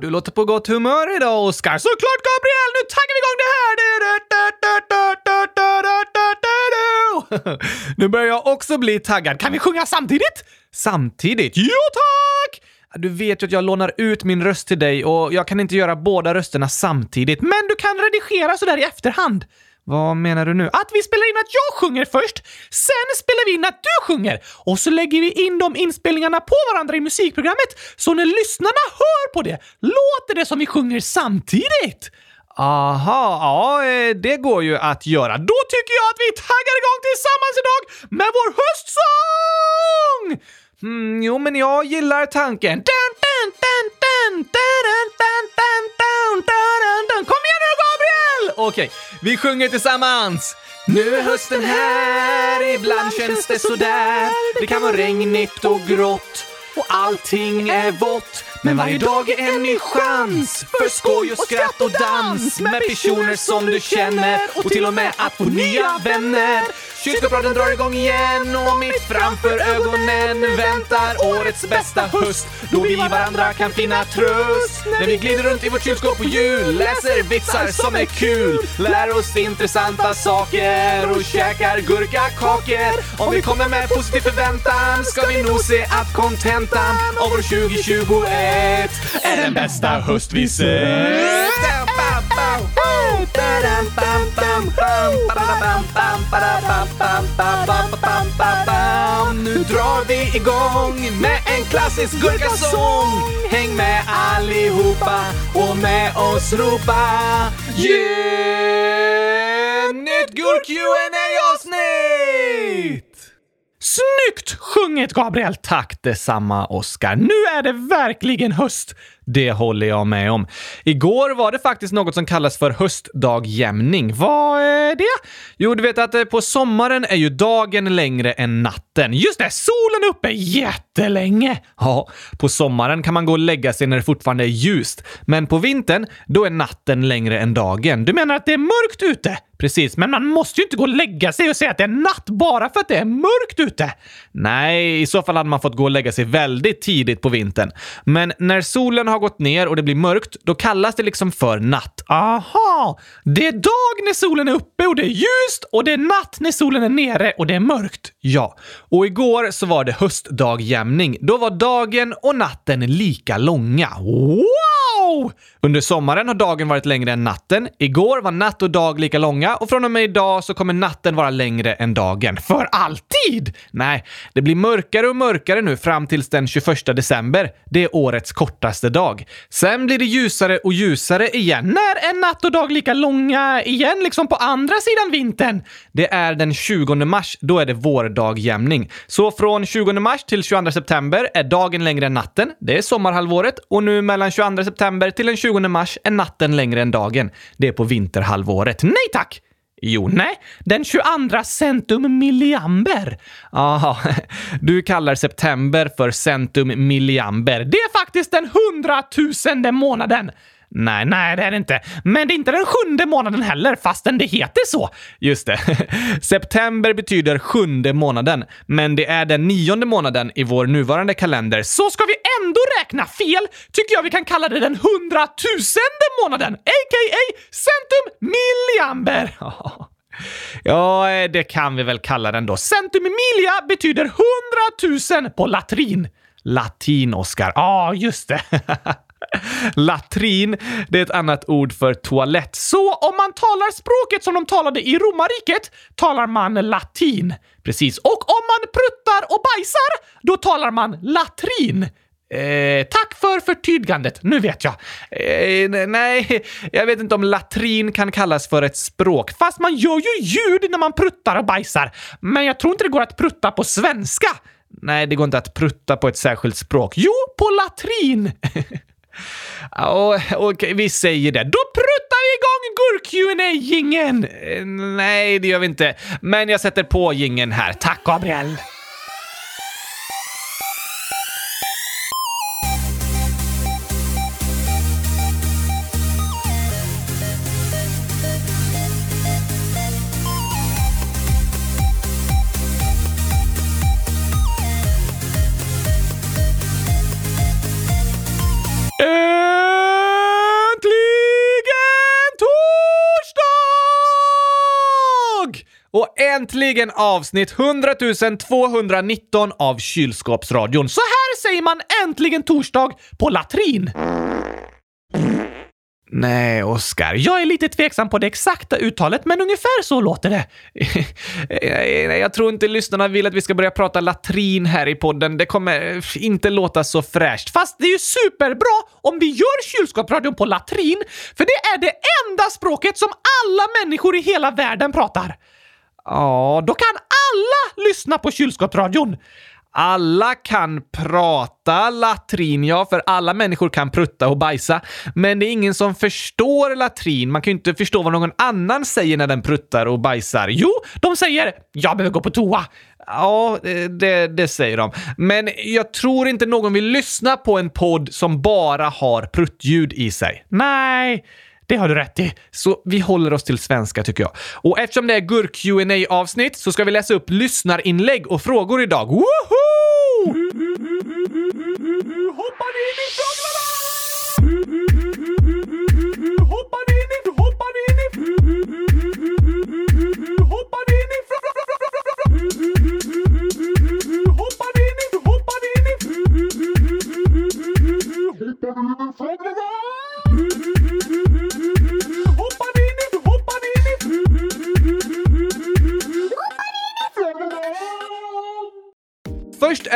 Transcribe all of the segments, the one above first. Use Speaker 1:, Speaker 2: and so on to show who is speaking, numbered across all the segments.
Speaker 1: du låter på gott humör idag, Oskar. Såklart, Gabriel! Nu taggar vi igång det här! Nu börjar jag också bli taggad. Kan vi sjunga samtidigt? Samtidigt? Jo, tack! Du vet ju att jag lånar ut min röst till dig och jag kan inte göra båda rösterna samtidigt, men du kan redigera sådär i efterhand. Vad menar du nu? Att vi spelar in att jag sjunger först, sen spelar vi in att du sjunger och så lägger vi in de inspelningarna på varandra i musikprogrammet så när lyssnarna hör på det låter det som vi sjunger samtidigt. Aha, ja eh, det går ju att göra. Då tycker jag att vi taggar igång tillsammans idag med vår höstsång! Mm, jo, men jag gillar tanken. Dun, dun, dun, Okej, vi sjunger tillsammans. Nu är hösten här, ibland känns det sådär. Det kan vara regnigt och grått och allting är vått. Men varje dag är en ny chans för skoj och skratt och dans med personer som du känner och till och med att få nya vänner. Kylskåpsradion drar igång igen och mitt framför ögonen väntar årets bästa höst då vi varandra kan finna tröst. När vi glider runt i vårt kylskåp på jul, läser vitsar som är kul, lär oss intressanta saker och käkar gurkakakor. Om vi kommer med positiv förväntan ska vi nog se att kontentan av år 2021 är vet är den bästa höst vi sett. Nu drar vi igång med en klassisk gurkasång. Häng med allihopa och med oss ropa yeah! Nytt gurk qa avsnitt Snyggt sjunget, Gabriel! Tack detsamma, Oskar. Nu är det verkligen höst. Det håller jag med om. Igår var det faktiskt något som kallas för höstdagjämning. Vad är det? Jo, du vet att eh, på sommaren är ju dagen längre än natten. Just det, solen är uppe jättelänge! Ja, på sommaren kan man gå och lägga sig när det fortfarande är ljust. Men på vintern, då är natten längre än dagen. Du menar att det är mörkt ute? Precis, men man måste ju inte gå och lägga sig och säga att det är natt bara för att det är mörkt ute. Nej, i så fall hade man fått gå och lägga sig väldigt tidigt på vintern. Men när solen har gått ner och det blir mörkt, då kallas det liksom för natt. Aha! Det är dag när solen är uppe och det är ljust och det är natt när solen är nere och det är mörkt. Ja, och igår så var det höstdagjämning. Då var dagen och natten lika långa. Wow! Under sommaren har dagen varit längre än natten. Igår var natt och dag lika långa och från och med idag så kommer natten vara längre än dagen. För alltid! Nej, det blir mörkare och mörkare nu fram tills den 21 december. Det är årets kortaste dag. Sen blir det ljusare och ljusare igen. När är natt och dag lika långa igen, liksom på andra sidan vintern? Det är den 20 mars. Då är det vårdagjämning. Så från 20 mars till 22 september är dagen längre än natten. Det är sommarhalvåret och nu mellan 22 september till den 20 mars är natten längre än dagen. Det är på vinterhalvåret. Nej tack! Jo, nej, den 22 centum milliamber. Jaha, du kallar september för centum milliamber. Det är faktiskt den hundratusende månaden. Nej, nej, det är det inte. Men det är inte den sjunde månaden heller, fastän det heter så. Just det. September betyder sjunde månaden, men det är den nionde månaden i vår nuvarande kalender. Så ska vi ändå räkna fel tycker jag vi kan kalla det den hundratusende månaden, a.k.a. centum milliamber. Ja, det kan vi väl kalla den då. Centum milia betyder hundratusen på latrin. Latin, Oskar. Ja, ah, just det. Latrin, det är ett annat ord för toalett. Så om man talar språket som de talade i romarriket talar man latin. Precis. Och om man pruttar och bajsar, då talar man latrin. Eh, tack för förtydligandet, nu vet jag. Eh, nej, jag vet inte om latrin kan kallas för ett språk, fast man gör ju ljud när man pruttar och bajsar. Men jag tror inte det går att prutta på svenska. Nej, det går inte att prutta på ett särskilt språk. Jo, på latrin! Okej, och vi säger det. Då pruttar vi igång gurk gingen eh, Nej, det gör vi inte. Men jag sätter på gingen här. Tack, Gabriel! Äntligen avsnitt 100 219 av Kylskåpsradion. Så här säger man äntligen torsdag på latrin. Nej, Oskar. Jag är lite tveksam på det exakta uttalet, men ungefär så låter det. jag tror inte lyssnarna vill att vi ska börja prata latrin här i podden. Det kommer inte låta så fräscht. Fast det är ju superbra om vi gör kylskåpsradion på latrin, för det är det enda språket som alla människor i hela världen pratar. Ja, då kan alla lyssna på kylskåpsradion. Alla kan prata latrin, ja, för alla människor kan prutta och bajsa. Men det är ingen som förstår latrin. Man kan ju inte förstå vad någon annan säger när den pruttar och bajsar. Jo, de säger “Jag behöver gå på toa”. Ja, det, det säger de. Men jag tror inte någon vill lyssna på en podd som bara har pruttljud i sig. Nej, det har du rätt i. Så vi håller oss till svenska tycker jag. Och eftersom det är gurk qa avsnitt så ska vi läsa upp lyssnarinlägg och frågor idag. Woho! Hoppar in i frågorna! Hoppar in i... Hoppar in i... Hoppar in i... Hoppar in i... Hoppar in i... Hoppar in i frågorna?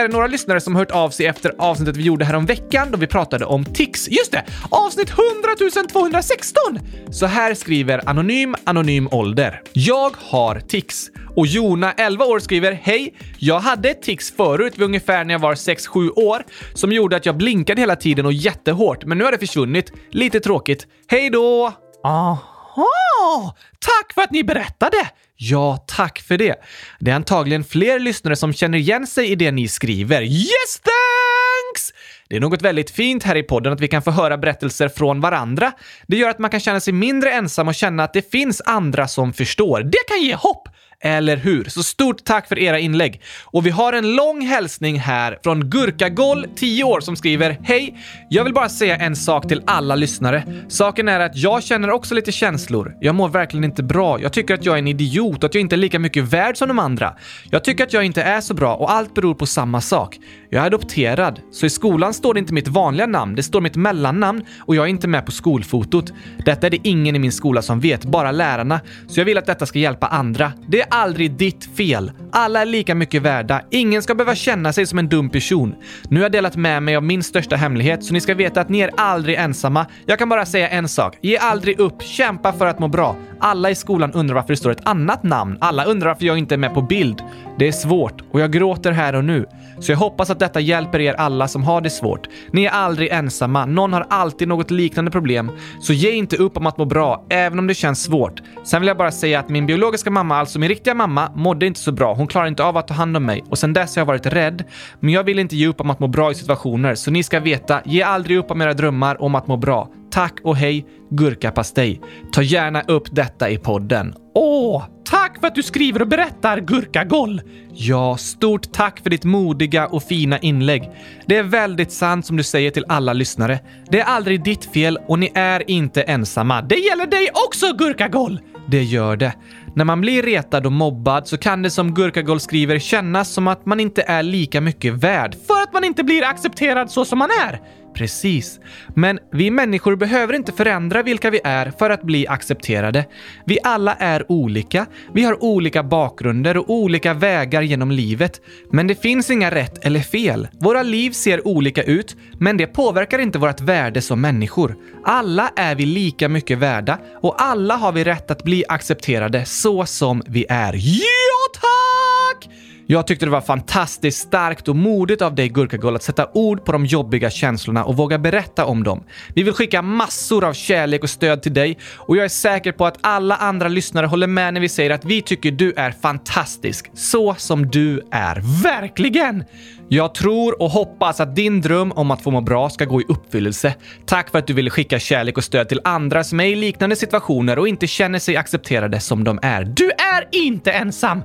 Speaker 1: Är det några lyssnare som hört av sig efter avsnittet vi gjorde härom veckan då vi pratade om tics. Just det! Avsnitt 100 216! Så här skriver Anonym Anonym Ålder. Jag har tics. Och Jona, 11 år, skriver Hej! Jag hade tics förut vid ungefär när jag var 6-7 år som gjorde att jag blinkade hela tiden och jättehårt, men nu har det försvunnit. Lite tråkigt. Hej då! Ah. Jaha! Tack för att ni berättade! Ja, tack för det. Det är antagligen fler lyssnare som känner igen sig i det ni skriver. Yes, thanks! Det är något väldigt fint här i podden att vi kan få höra berättelser från varandra. Det gör att man kan känna sig mindre ensam och känna att det finns andra som förstår. Det kan ge hopp! Eller hur? Så stort tack för era inlägg. Och vi har en lång hälsning här från Gurkagoll, 10 år, som skriver Hej! Jag vill bara säga en sak till alla lyssnare. Saken är att jag känner också lite känslor. Jag mår verkligen inte bra. Jag tycker att jag är en idiot och att jag inte är lika mycket värd som de andra. Jag tycker att jag inte är så bra och allt beror på samma sak. Jag är adopterad, så i skolan står det inte mitt vanliga namn, det står mitt mellannamn och jag är inte med på skolfotot. Detta är det ingen i min skola som vet, bara lärarna. Så jag vill att detta ska hjälpa andra. Det är aldrig ditt fel. Alla är lika mycket värda. Ingen ska behöva känna sig som en dum person. Nu har jag delat med mig av min största hemlighet, så ni ska veta att ni är aldrig ensamma. Jag kan bara säga en sak. Ge aldrig upp. Kämpa för att må bra. Alla i skolan undrar varför det står ett annat namn. Alla undrar varför jag inte är med på bild. Det är svårt och jag gråter här och nu. Så jag hoppas att detta hjälper er alla som har det svårt. Ni är aldrig ensamma. Någon har alltid något liknande problem. Så ge inte upp om att må bra, även om det känns svårt. Sen vill jag bara säga att min biologiska mamma, alltså min riktiga mamma, mådde inte så bra. Hon klarade inte av att ta hand om mig och sen dess har jag varit rädd. Men jag vill inte ge upp om att må bra i situationer, så ni ska veta, ge aldrig upp om era drömmar om att må bra. Tack och hej, Gurkapastej. Ta gärna upp detta i podden. Åh, tack för att du skriver och berättar, Gurkagoll! Ja, stort tack för ditt modiga och fina inlägg. Det är väldigt sant som du säger till alla lyssnare. Det är aldrig ditt fel och ni är inte ensamma. Det gäller dig också, Gurkagoll! Det gör det. När man blir retad och mobbad så kan det som Gurkagoll skriver kännas som att man inte är lika mycket värd för att man inte blir accepterad så som man är. Precis. Men vi människor behöver inte förändra vilka vi är för att bli accepterade. Vi alla är olika, vi har olika bakgrunder och olika vägar genom livet. Men det finns inga rätt eller fel. Våra liv ser olika ut, men det påverkar inte vårt värde som människor. Alla är vi lika mycket värda och alla har vi rätt att bli accepterade så som vi är. Ja, tack! Jag tyckte det var fantastiskt starkt och modigt av dig Gurkagull att sätta ord på de jobbiga känslorna och våga berätta om dem. Vi vill skicka massor av kärlek och stöd till dig och jag är säker på att alla andra lyssnare håller med när vi säger att vi tycker du är fantastisk, så som du är. Verkligen! Jag tror och hoppas att din dröm om att få må bra ska gå i uppfyllelse. Tack för att du ville skicka kärlek och stöd till andra som är i liknande situationer och inte känner sig accepterade som de är. Du är inte ensam!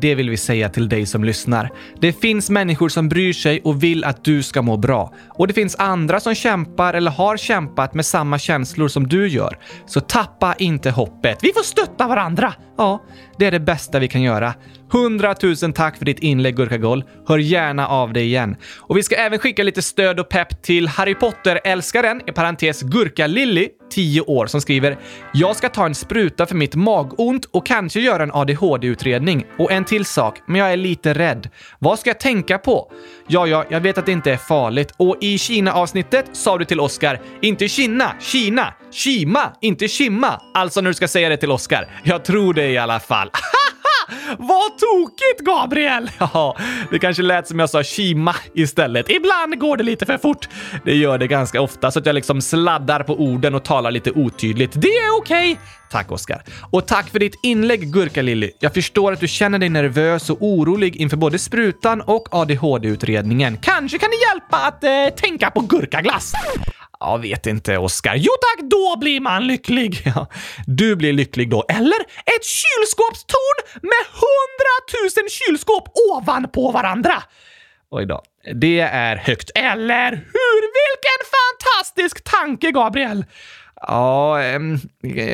Speaker 1: Det vill vi säga till dig dig som lyssnar. Det finns människor som bryr sig och vill att du ska må bra. Och det finns andra som kämpar eller har kämpat med samma känslor som du gör. Så tappa inte hoppet. Vi får stötta varandra! Ja, det är det bästa vi kan göra. 100 000 tack för ditt inlägg Gurkagol. Hör gärna av dig igen. Och vi ska även skicka lite stöd och pepp till Harry Potter-älskaren, i parentes Gurka-Lilly, 10 år, som skriver “Jag ska ta en spruta för mitt magont och kanske göra en ADHD-utredning. Och en till sak, men jag är lite rädd. Vad ska jag tänka på?” Ja, ja, jag vet att det inte är farligt. Och i Kina-avsnittet sa du till Oscar “Inte Kina, Kina, Kima, inte Kimma”. Alltså när du ska säga det till Oscar. Jag tror det i alla fall. Vad tokigt, Gabriel! Ja, det kanske lät som jag sa Kima istället. Ibland går det lite för fort. Det gör det ganska ofta, så att jag liksom sladdar på orden och talar lite otydligt. Det är okej! Okay. Tack, Oskar. Och tack för ditt inlägg, Gurka-Lilly. Jag förstår att du känner dig nervös och orolig inför både sprutan och ADHD-utredningen. Kanske kan det hjälpa att eh, tänka på gurkaglass? Jag vet inte, Oskar. Jo tack, då blir man lycklig. Ja, du blir lycklig då. Eller ett kylskåpstorn med hundratusen kylskåp ovanpå varandra. Oj då. Det är högt. Eller hur? Vilken fantastisk tanke, Gabriel! Ja,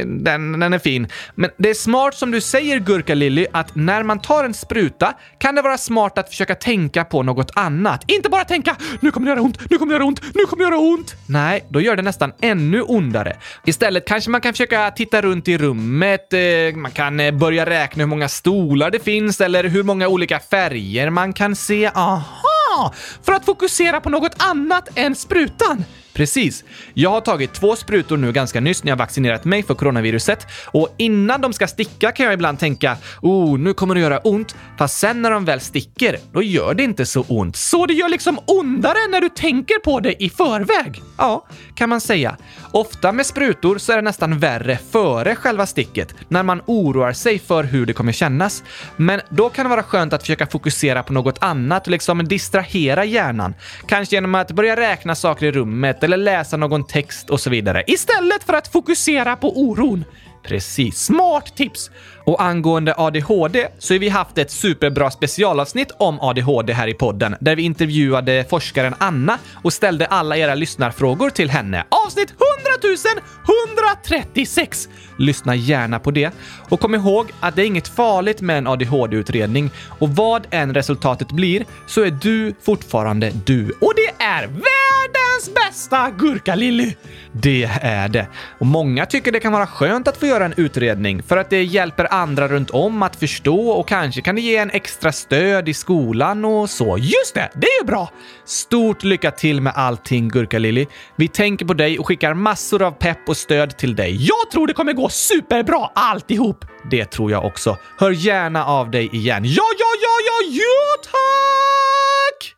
Speaker 1: den, den är fin. Men det är smart som du säger, Gurka Lilly, att när man tar en spruta kan det vara smart att försöka tänka på något annat. Inte bara tänka “nu kommer det göra ont, nu kommer det göra ont, nu kommer det göra ont”. Nej, då gör det nästan ännu ondare. Istället kanske man kan försöka titta runt i rummet, eh, man kan eh, börja räkna hur många stolar det finns eller hur många olika färger man kan se. Aha! För att fokusera på något annat än sprutan. Precis. Jag har tagit två sprutor nu ganska nyss när jag vaccinerat mig för coronaviruset och innan de ska sticka kan jag ibland tänka oh, nu kommer det göra ont. Fast sen när de väl sticker, då gör det inte så ont. Så det gör liksom ondare när du tänker på det i förväg? Ja, kan man säga. Ofta med sprutor så är det nästan värre före själva sticket, när man oroar sig för hur det kommer kännas. Men då kan det vara skönt att försöka fokusera på något annat och liksom distrahera hjärnan. Kanske genom att börja räkna saker i rummet eller läsa någon text och så vidare. Istället för att fokusera på oron. Precis. Smart tips! Och angående ADHD så har vi haft ett superbra specialavsnitt om ADHD här i podden där vi intervjuade forskaren Anna och ställde alla era lyssnarfrågor till henne. Avsnitt 100 136! Lyssna gärna på det. Och kom ihåg att det är inget farligt med en ADHD-utredning och vad än resultatet blir så är du fortfarande du. Och det är världens bästa gurka-Lilly! Det är det. Och många tycker det kan vara skönt att få göra en utredning för att det hjälper andra runt om att förstå och kanske kan det ge en extra stöd i skolan och så. Just det, det är ju bra! Stort lycka till med allting Gurka-Lilly. Vi tänker på dig och skickar massor av pepp och stöd till dig. Jag tror det kommer gå superbra alltihop! Det tror jag också. Hör gärna av dig igen. Ja, ja, ja, ja, ja, tack!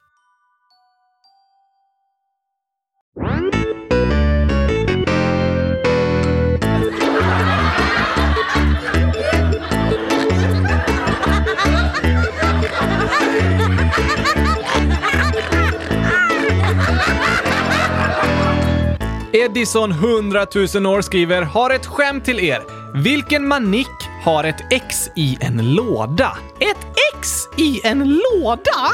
Speaker 1: Edison 100 000 år skriver “Har ett skämt till er. Vilken manick har ett X i en låda?” Ett X i en låda?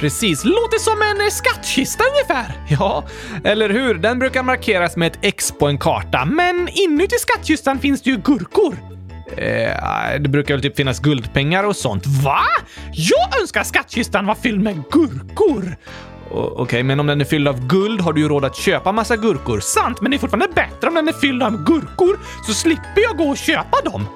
Speaker 1: Precis, låter som en eh, skattkista ungefär. Ja, eller hur? Den brukar markeras med ett X på en karta, men inuti skattkistan finns det ju gurkor. Eh, det brukar väl typ finnas guldpengar och sånt. Va? Jag önskar skattkistan var fylld med gurkor! Okej, okay, men om den är fylld av guld har du ju råd att köpa massa gurkor. Sant, men det är fortfarande bättre om den är fylld av gurkor, så slipper jag gå och köpa dem.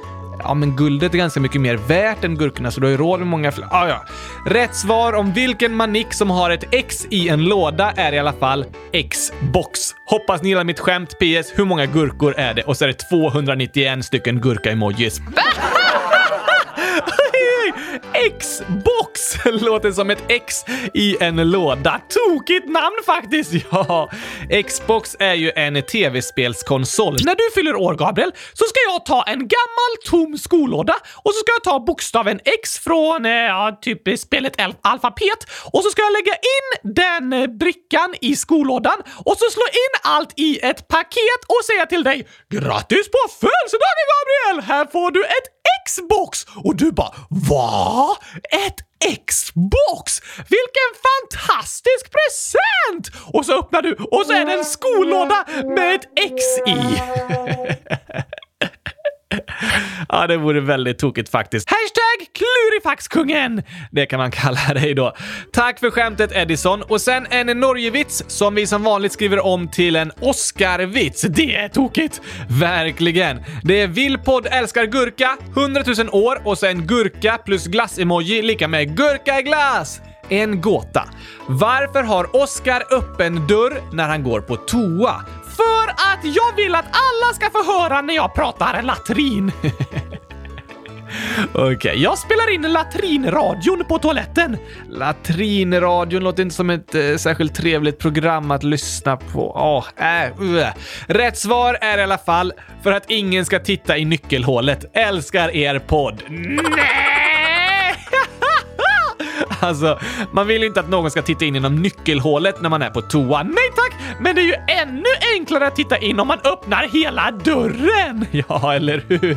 Speaker 1: Ja, men guldet är ganska mycket mer värt än gurkorna, så du har ju råd med många fler. Ah, ja. Rätt svar om vilken manick som har ett X i en låda är i alla fall X-box. Hoppas ni gillar mitt skämt. PS. Hur många gurkor är det? Och så är det 291 stycken gurka-emojis. Xbox låter som ett X i en låda. Tokigt namn faktiskt! Ja, Xbox är ju en tv-spelskonsol. När du fyller år, Gabriel, så ska jag ta en gammal tom skolåda och så ska jag ta bokstaven X från, eh, ja, typ spelet alfabet och så ska jag lägga in den eh, brickan i skolådan och så slå in allt i ett paket och säga till dig “Grattis på födelsedagen Gabriel! Här får du ett Xbox! Och du bara VA? Ett Xbox! Vilken fantastisk present! Och så öppnar du och så är det en skolåda med ett X i. Ja, det vore väldigt tokigt faktiskt. Hashtag klurifaxkungen! Det kan man kalla dig då. Tack för skämtet Edison. Och sen en Norgevits som vi som vanligt skriver om till en Oscarvits. Det är tokigt! Verkligen. Det är Villpodd älskar gurka, 100 000 år och sen gurka plus glass-emoji lika med gurka glass. En gåta. Varför har Oscar öppen dörr när han går på toa? För att jag vill att alla ska få höra när jag pratar latrin. Okej, okay, jag spelar in latrinradion på toaletten. Latrinradion låter inte som ett eh, särskilt trevligt program att lyssna på. Oh, äh, uh. Rätt svar är i alla fall för att ingen ska titta i nyckelhålet. Älskar er podd. Nej! Alltså, man vill ju inte att någon ska titta in genom nyckelhålet när man är på toa. Nej tack! Men det är ju ännu enklare att titta in om man öppnar hela dörren! Ja, eller hur?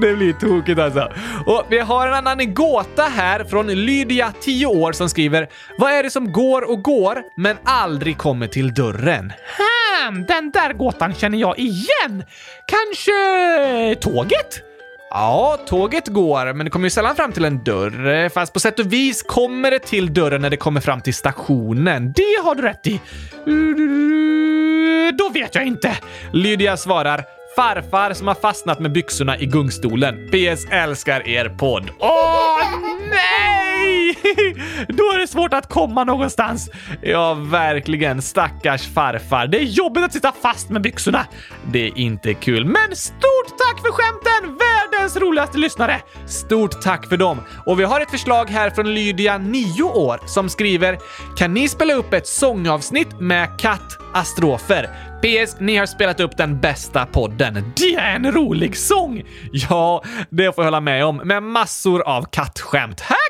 Speaker 1: Det blir tokigt alltså. Och vi har en annan gåta här från Lydia, 10 år, som skriver Vad är det som går och går men aldrig kommer till dörren? Hmm, den där gåtan känner jag igen! Kanske tåget? Ja, tåget går, men det kommer ju sällan fram till en dörr. Fast på sätt och vis kommer det till dörren när det kommer fram till stationen. Det har du rätt i. Då vet jag inte. Lydia svarar farfar som har fastnat med byxorna i gungstolen. PS älskar er podd. Åh nej! Då är det svårt att komma någonstans. Ja, verkligen. Stackars farfar. Det är jobbigt att sitta fast med byxorna. Det är inte kul, men stort tack för skämten! Världens roligaste lyssnare! Stort tack för dem. Och vi har ett förslag här från Lydia, 9 år, som skriver “Kan ni spela upp ett sångavsnitt med kattastrofer? PS, ni har spelat upp den bästa podden. Det är en rolig sång! Ja, det får jag hålla med om, med massor av kattskämt. Här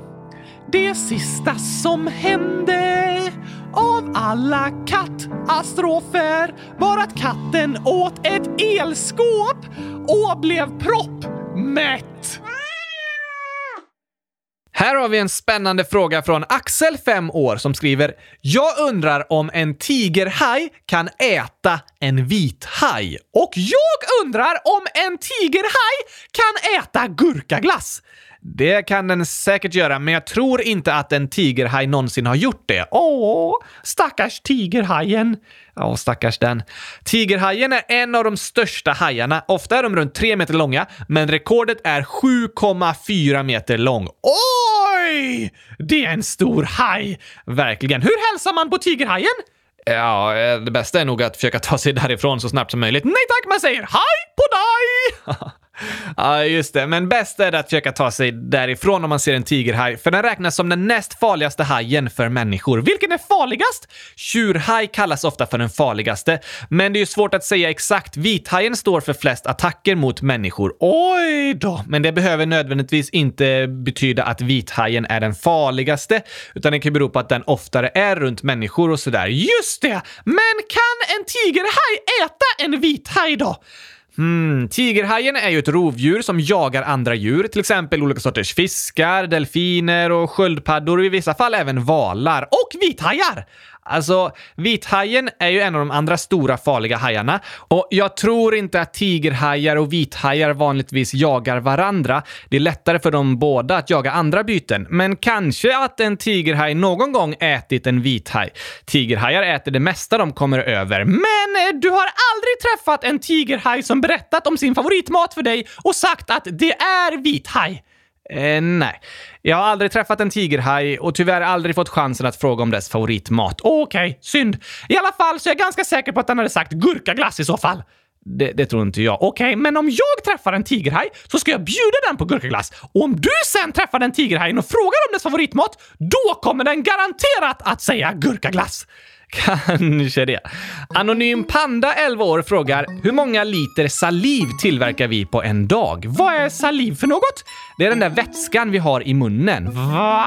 Speaker 1: Det sista som hände av alla kattastrofer var att katten åt ett elskåp och blev proppmätt. Här har vi en spännande fråga från Axel, 5 år, som skriver “Jag undrar om en tigerhaj kan äta en vithaj. Och jag undrar om en tigerhaj kan äta gurkaglass. Det kan den säkert göra, men jag tror inte att en tigerhaj någonsin har gjort det. Åh, stackars tigerhajen. Ja, stackars den. Tigerhajen är en av de största hajarna. Ofta är de runt 3 meter långa, men rekordet är 7,4 meter lång. Oj! Det är en stor haj! Verkligen. Hur hälsar man på tigerhajen? Ja, eh, det bästa är nog att försöka ta sig därifrån så snabbt som möjligt. Nej tack, man säger hej på dig! Ja, just det. Men bäst är det att försöka ta sig därifrån om man ser en tigerhaj, för den räknas som den näst farligaste hajen för människor. Vilken är farligast? Tjurhaj kallas ofta för den farligaste, men det är ju svårt att säga exakt. Vithajen står för flest attacker mot människor. Oj då! Men det behöver nödvändigtvis inte betyda att vithajen är den farligaste, utan det kan bero på att den oftare är runt människor och sådär. Just det! Men kan en tigerhaj äta en vithaj då? Hmm, tigerhajen är ju ett rovdjur som jagar andra djur, till exempel olika sorters fiskar, delfiner och sköldpaddor och i vissa fall även valar. Och vithajar! Alltså, vithajen är ju en av de andra stora farliga hajarna och jag tror inte att tigerhajar och vithajar vanligtvis jagar varandra. Det är lättare för dem båda att jaga andra byten, men kanske att en tigerhaj någon gång ätit en vithaj. Tigerhajar äter det mesta de kommer över, men eh, du har aldrig träffat en tigerhaj som berättat om sin favoritmat för dig och sagt att det är vithaj. Eh, nej. Jag har aldrig träffat en tigerhaj och tyvärr aldrig fått chansen att fråga om dess favoritmat. Okej, okay, synd. I alla fall så är jag ganska säker på att den hade sagt gurkaglass i så fall. Det, det, tror inte jag. Okej, okay, men om jag träffar en tigerhaj så ska jag bjuda den på gurkaglass. Och om du sen träffar den tigerhajen och frågar om dess favoritmat, då kommer den garanterat att säga gurkaglass. Kanske det. Anonym Panda, 11 år, frågar hur många liter saliv tillverkar vi på en dag? Vad är saliv för något? Det är den där vätskan vi har i munnen. Va?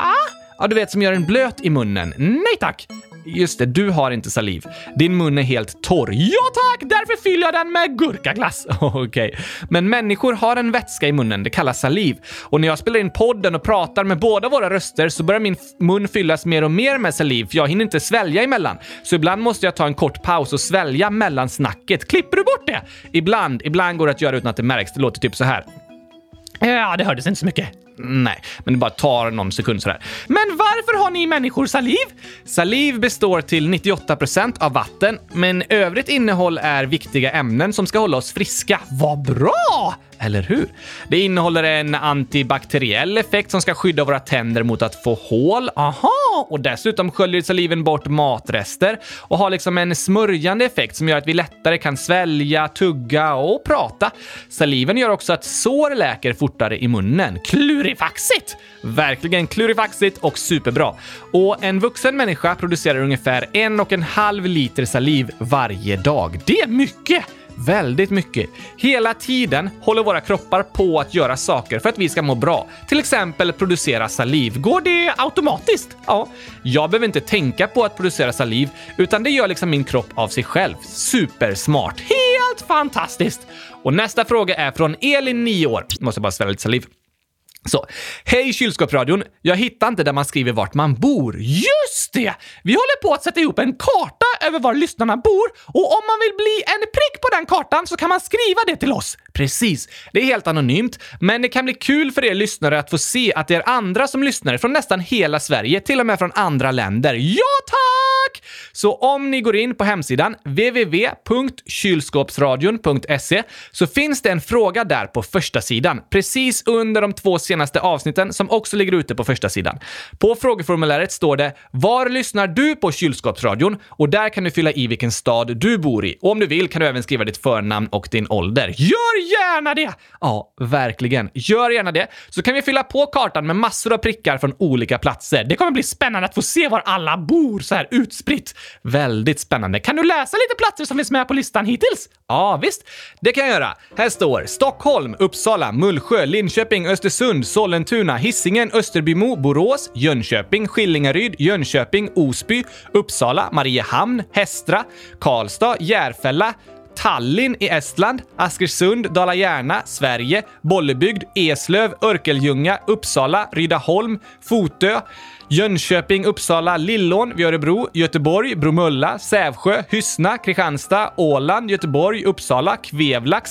Speaker 1: Ja, du vet som gör en blöt i munnen. Nej tack! Just det, du har inte saliv. Din mun är helt torr. Ja tack! Därför fyller jag den med gurkaglass. Okej. Okay. Men människor har en vätska i munnen, det kallas saliv. Och när jag spelar in podden och pratar med båda våra röster så börjar min mun fyllas mer och mer med saliv, för jag hinner inte svälja emellan. Så ibland måste jag ta en kort paus och svälja mellan snacket. Klipper du bort det? Ibland. Ibland går det att göra utan att det märks. Det låter typ så här. Ja, det hördes inte så mycket. Nej, men det bara tar någon sekund sådär. Men varför har ni människor saliv? Saliv består till 98% av vatten, men övrigt innehåll är viktiga ämnen som ska hålla oss friska. Vad bra! Eller hur? Det innehåller en antibakteriell effekt som ska skydda våra tänder mot att få hål. Aha! Och dessutom sköljer saliven bort matrester och har liksom en smörjande effekt som gör att vi lättare kan svälja, tugga och prata. Saliven gör också att sår läker fortare i munnen. Klurifaxigt! Verkligen klurifaxigt och superbra. Och en vuxen människa producerar ungefär en och en halv liter saliv varje dag. Det är mycket! Väldigt mycket. Hela tiden håller våra kroppar på att göra saker för att vi ska må bra. Till exempel producera saliv. Går det automatiskt? Ja. Jag behöver inte tänka på att producera saliv, utan det gör liksom min kropp av sig själv. Supersmart. Helt fantastiskt! Och nästa fråga är från Elin, 9 år. Måste bara svälja lite saliv. Så, hej kylskåpsradion! Jag hittar inte där man skriver vart man bor. Just det! Vi håller på att sätta ihop en karta över var lyssnarna bor och om man vill bli en prick på den kartan så kan man skriva det till oss. Precis. Det är helt anonymt, men det kan bli kul för er lyssnare att få se att det är andra som lyssnar från nästan hela Sverige, till och med från andra länder. Ja, tack! Så om ni går in på hemsidan www.kylskåpsradion.se så finns det en fråga där på första sidan, precis under de två senaste avsnitten som också ligger ute på första sidan. På frågeformuläret står det “Var lyssnar du på kylskåpsradion?” och där kan du fylla i vilken stad du bor i. Och om du vill kan du även skriva ditt förnamn och din ålder. Gör gärna det! Ja, verkligen. Gör gärna det, så kan vi fylla på kartan med massor av prickar från olika platser. Det kommer bli spännande att få se var alla bor så här utspritt. Väldigt spännande. Kan du läsa lite platser som finns med på listan hittills? Ja, visst. Det kan jag göra. Här står Stockholm, Uppsala, Mullsjö, Linköping, Östersund, Sollentuna, Hisingen, Österbymo, Borås, Jönköping, Skillingaryd, Jönköping, Osby, Uppsala, Mariehamn, Hästra, Karlstad, Järfälla, Tallinn i Estland, Askersund, Dala-Järna, Sverige, Bollebygd, Eslöv, Örkelljunga, Uppsala, Rydaholm, Fotö, Jönköping, Uppsala, Lillån vid Örebro, Göteborg, Bromölla, Sävsjö, Hyssna, Kristianstad, Åland, Göteborg, Uppsala, Kvevlax,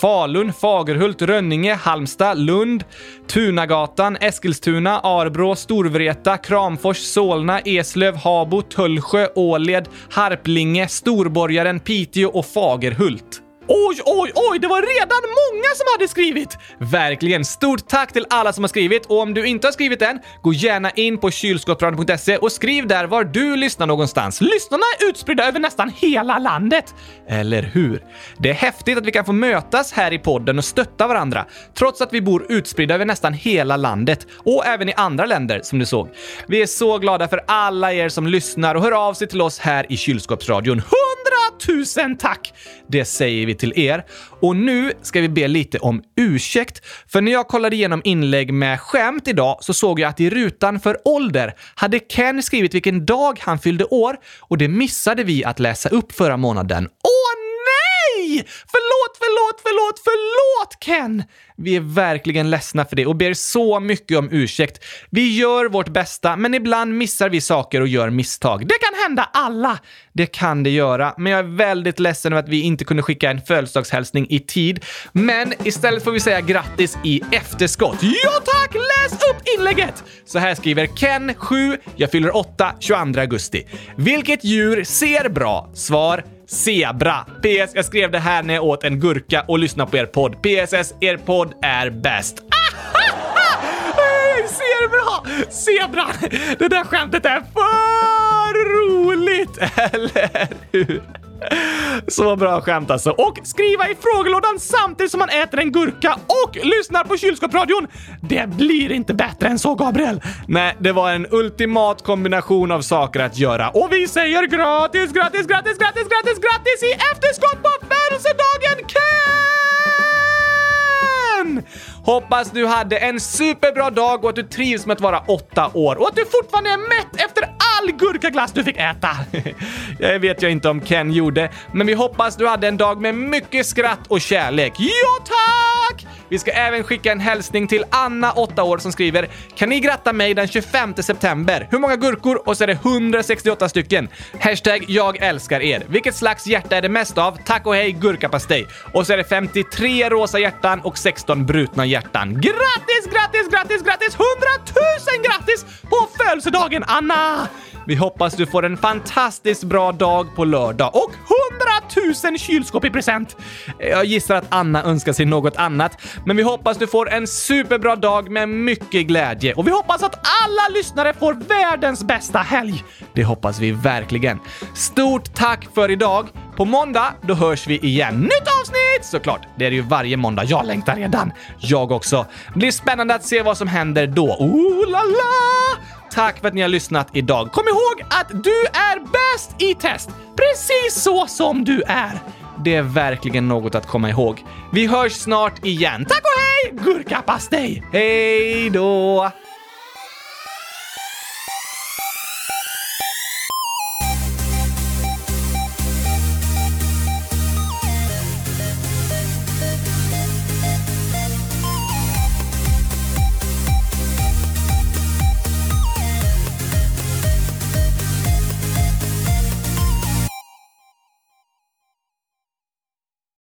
Speaker 1: Falun, Fagerhult, Rönninge, Halmstad, Lund, Tunagatan, Eskilstuna, Arbro, Storvreta, Kramfors, Solna, Eslöv, Habo, Tullsjö, Åled, Harplinge, Storborgaren, Piteå och Fagerhult. Oj, oj, oj! Det var redan många som hade skrivit! Verkligen. Stort tack till alla som har skrivit och om du inte har skrivit än, gå gärna in på kylskåpsradion.se och skriv där var du lyssnar någonstans. Lyssnarna är utspridda över nästan hela landet. Eller hur? Det är häftigt att vi kan få mötas här i podden och stötta varandra, trots att vi bor utspridda över nästan hela landet och även i andra länder som du såg. Vi är så glada för alla er som lyssnar och hör av sig till oss här i Kylskåpsradion. Hundratusen tack! Det säger vi till er. Och nu ska vi be lite om ursäkt, för när jag kollade igenom inlägg med skämt idag så såg jag att i rutan för ålder hade Ken skrivit vilken dag han fyllde år och det missade vi att läsa upp förra månaden. Åh! Förlåt, förlåt, förlåt, förlåt Ken! Vi är verkligen ledsna för det och ber så mycket om ursäkt. Vi gör vårt bästa, men ibland missar vi saker och gör misstag. Det kan hända alla! Det kan det göra, men jag är väldigt ledsen över att vi inte kunde skicka en födelsedagshälsning i tid. Men istället får vi säga grattis i efterskott. Ja tack! Läs upp inlägget! Så här skriver Ken, 7, jag fyller 8, 22 augusti. Vilket djur ser bra? Svar Zebra. PS. Jag skrev det här när jag åt en gurka och lyssnade på er podd. PSS. Er podd är bäst. Zebra! Zebra! Det där skämtet är för roligt, eller hur? Så bra skämt alltså. Och skriva i frågelådan samtidigt som man äter en gurka och lyssnar på kylskåpsradion. Det blir inte bättre än så, Gabriel. Nej, det var en ultimat kombination av saker att göra. Och vi säger gratis, gratis, gratis, gratis, gratis, gratis i efterskott på födelsedagen Ken! Hoppas du hade en superbra dag och att du trivs med att vara åtta år och att du fortfarande är mätt efter all gurkaglass du fick äta. Det vet jag inte om Ken gjorde, men vi hoppas du hade en dag med mycket skratt och kärlek. Ja, tack! Vi ska även skicka en hälsning till Anna, 8 år, som skriver “Kan ni gratta mig den 25 september? Hur många gurkor?” och så är det 168 stycken. Hashtag jag älskar er. Vilket slags hjärta är det mest av? Tack och hej gurkapastej. Och så är det 53 rosa hjärtan och 16 brutna hjärtan. Grattis, grattis, grattis, grattis! 100 000 grattis på födelsedagen Anna! Vi hoppas du får en fantastiskt bra dag på lördag och 100 000 kylskåp i present! Jag gissar att Anna önskar sig något annat, men vi hoppas du får en superbra dag med mycket glädje och vi hoppas att alla lyssnare får världens bästa helg. Det hoppas vi verkligen. Stort tack för idag! På måndag, då hörs vi igen. Nytt avsnitt! Såklart, det är det ju varje måndag. Jag längtar redan. Jag också. Blir spännande att se vad som händer då. Oh la la! Tack för att ni har lyssnat idag. Kom ihåg att du är bäst i test! Precis så som du är. Det är verkligen något att komma ihåg. Vi hörs snart igen. Tack och hej! Gurkapastej! Hej då!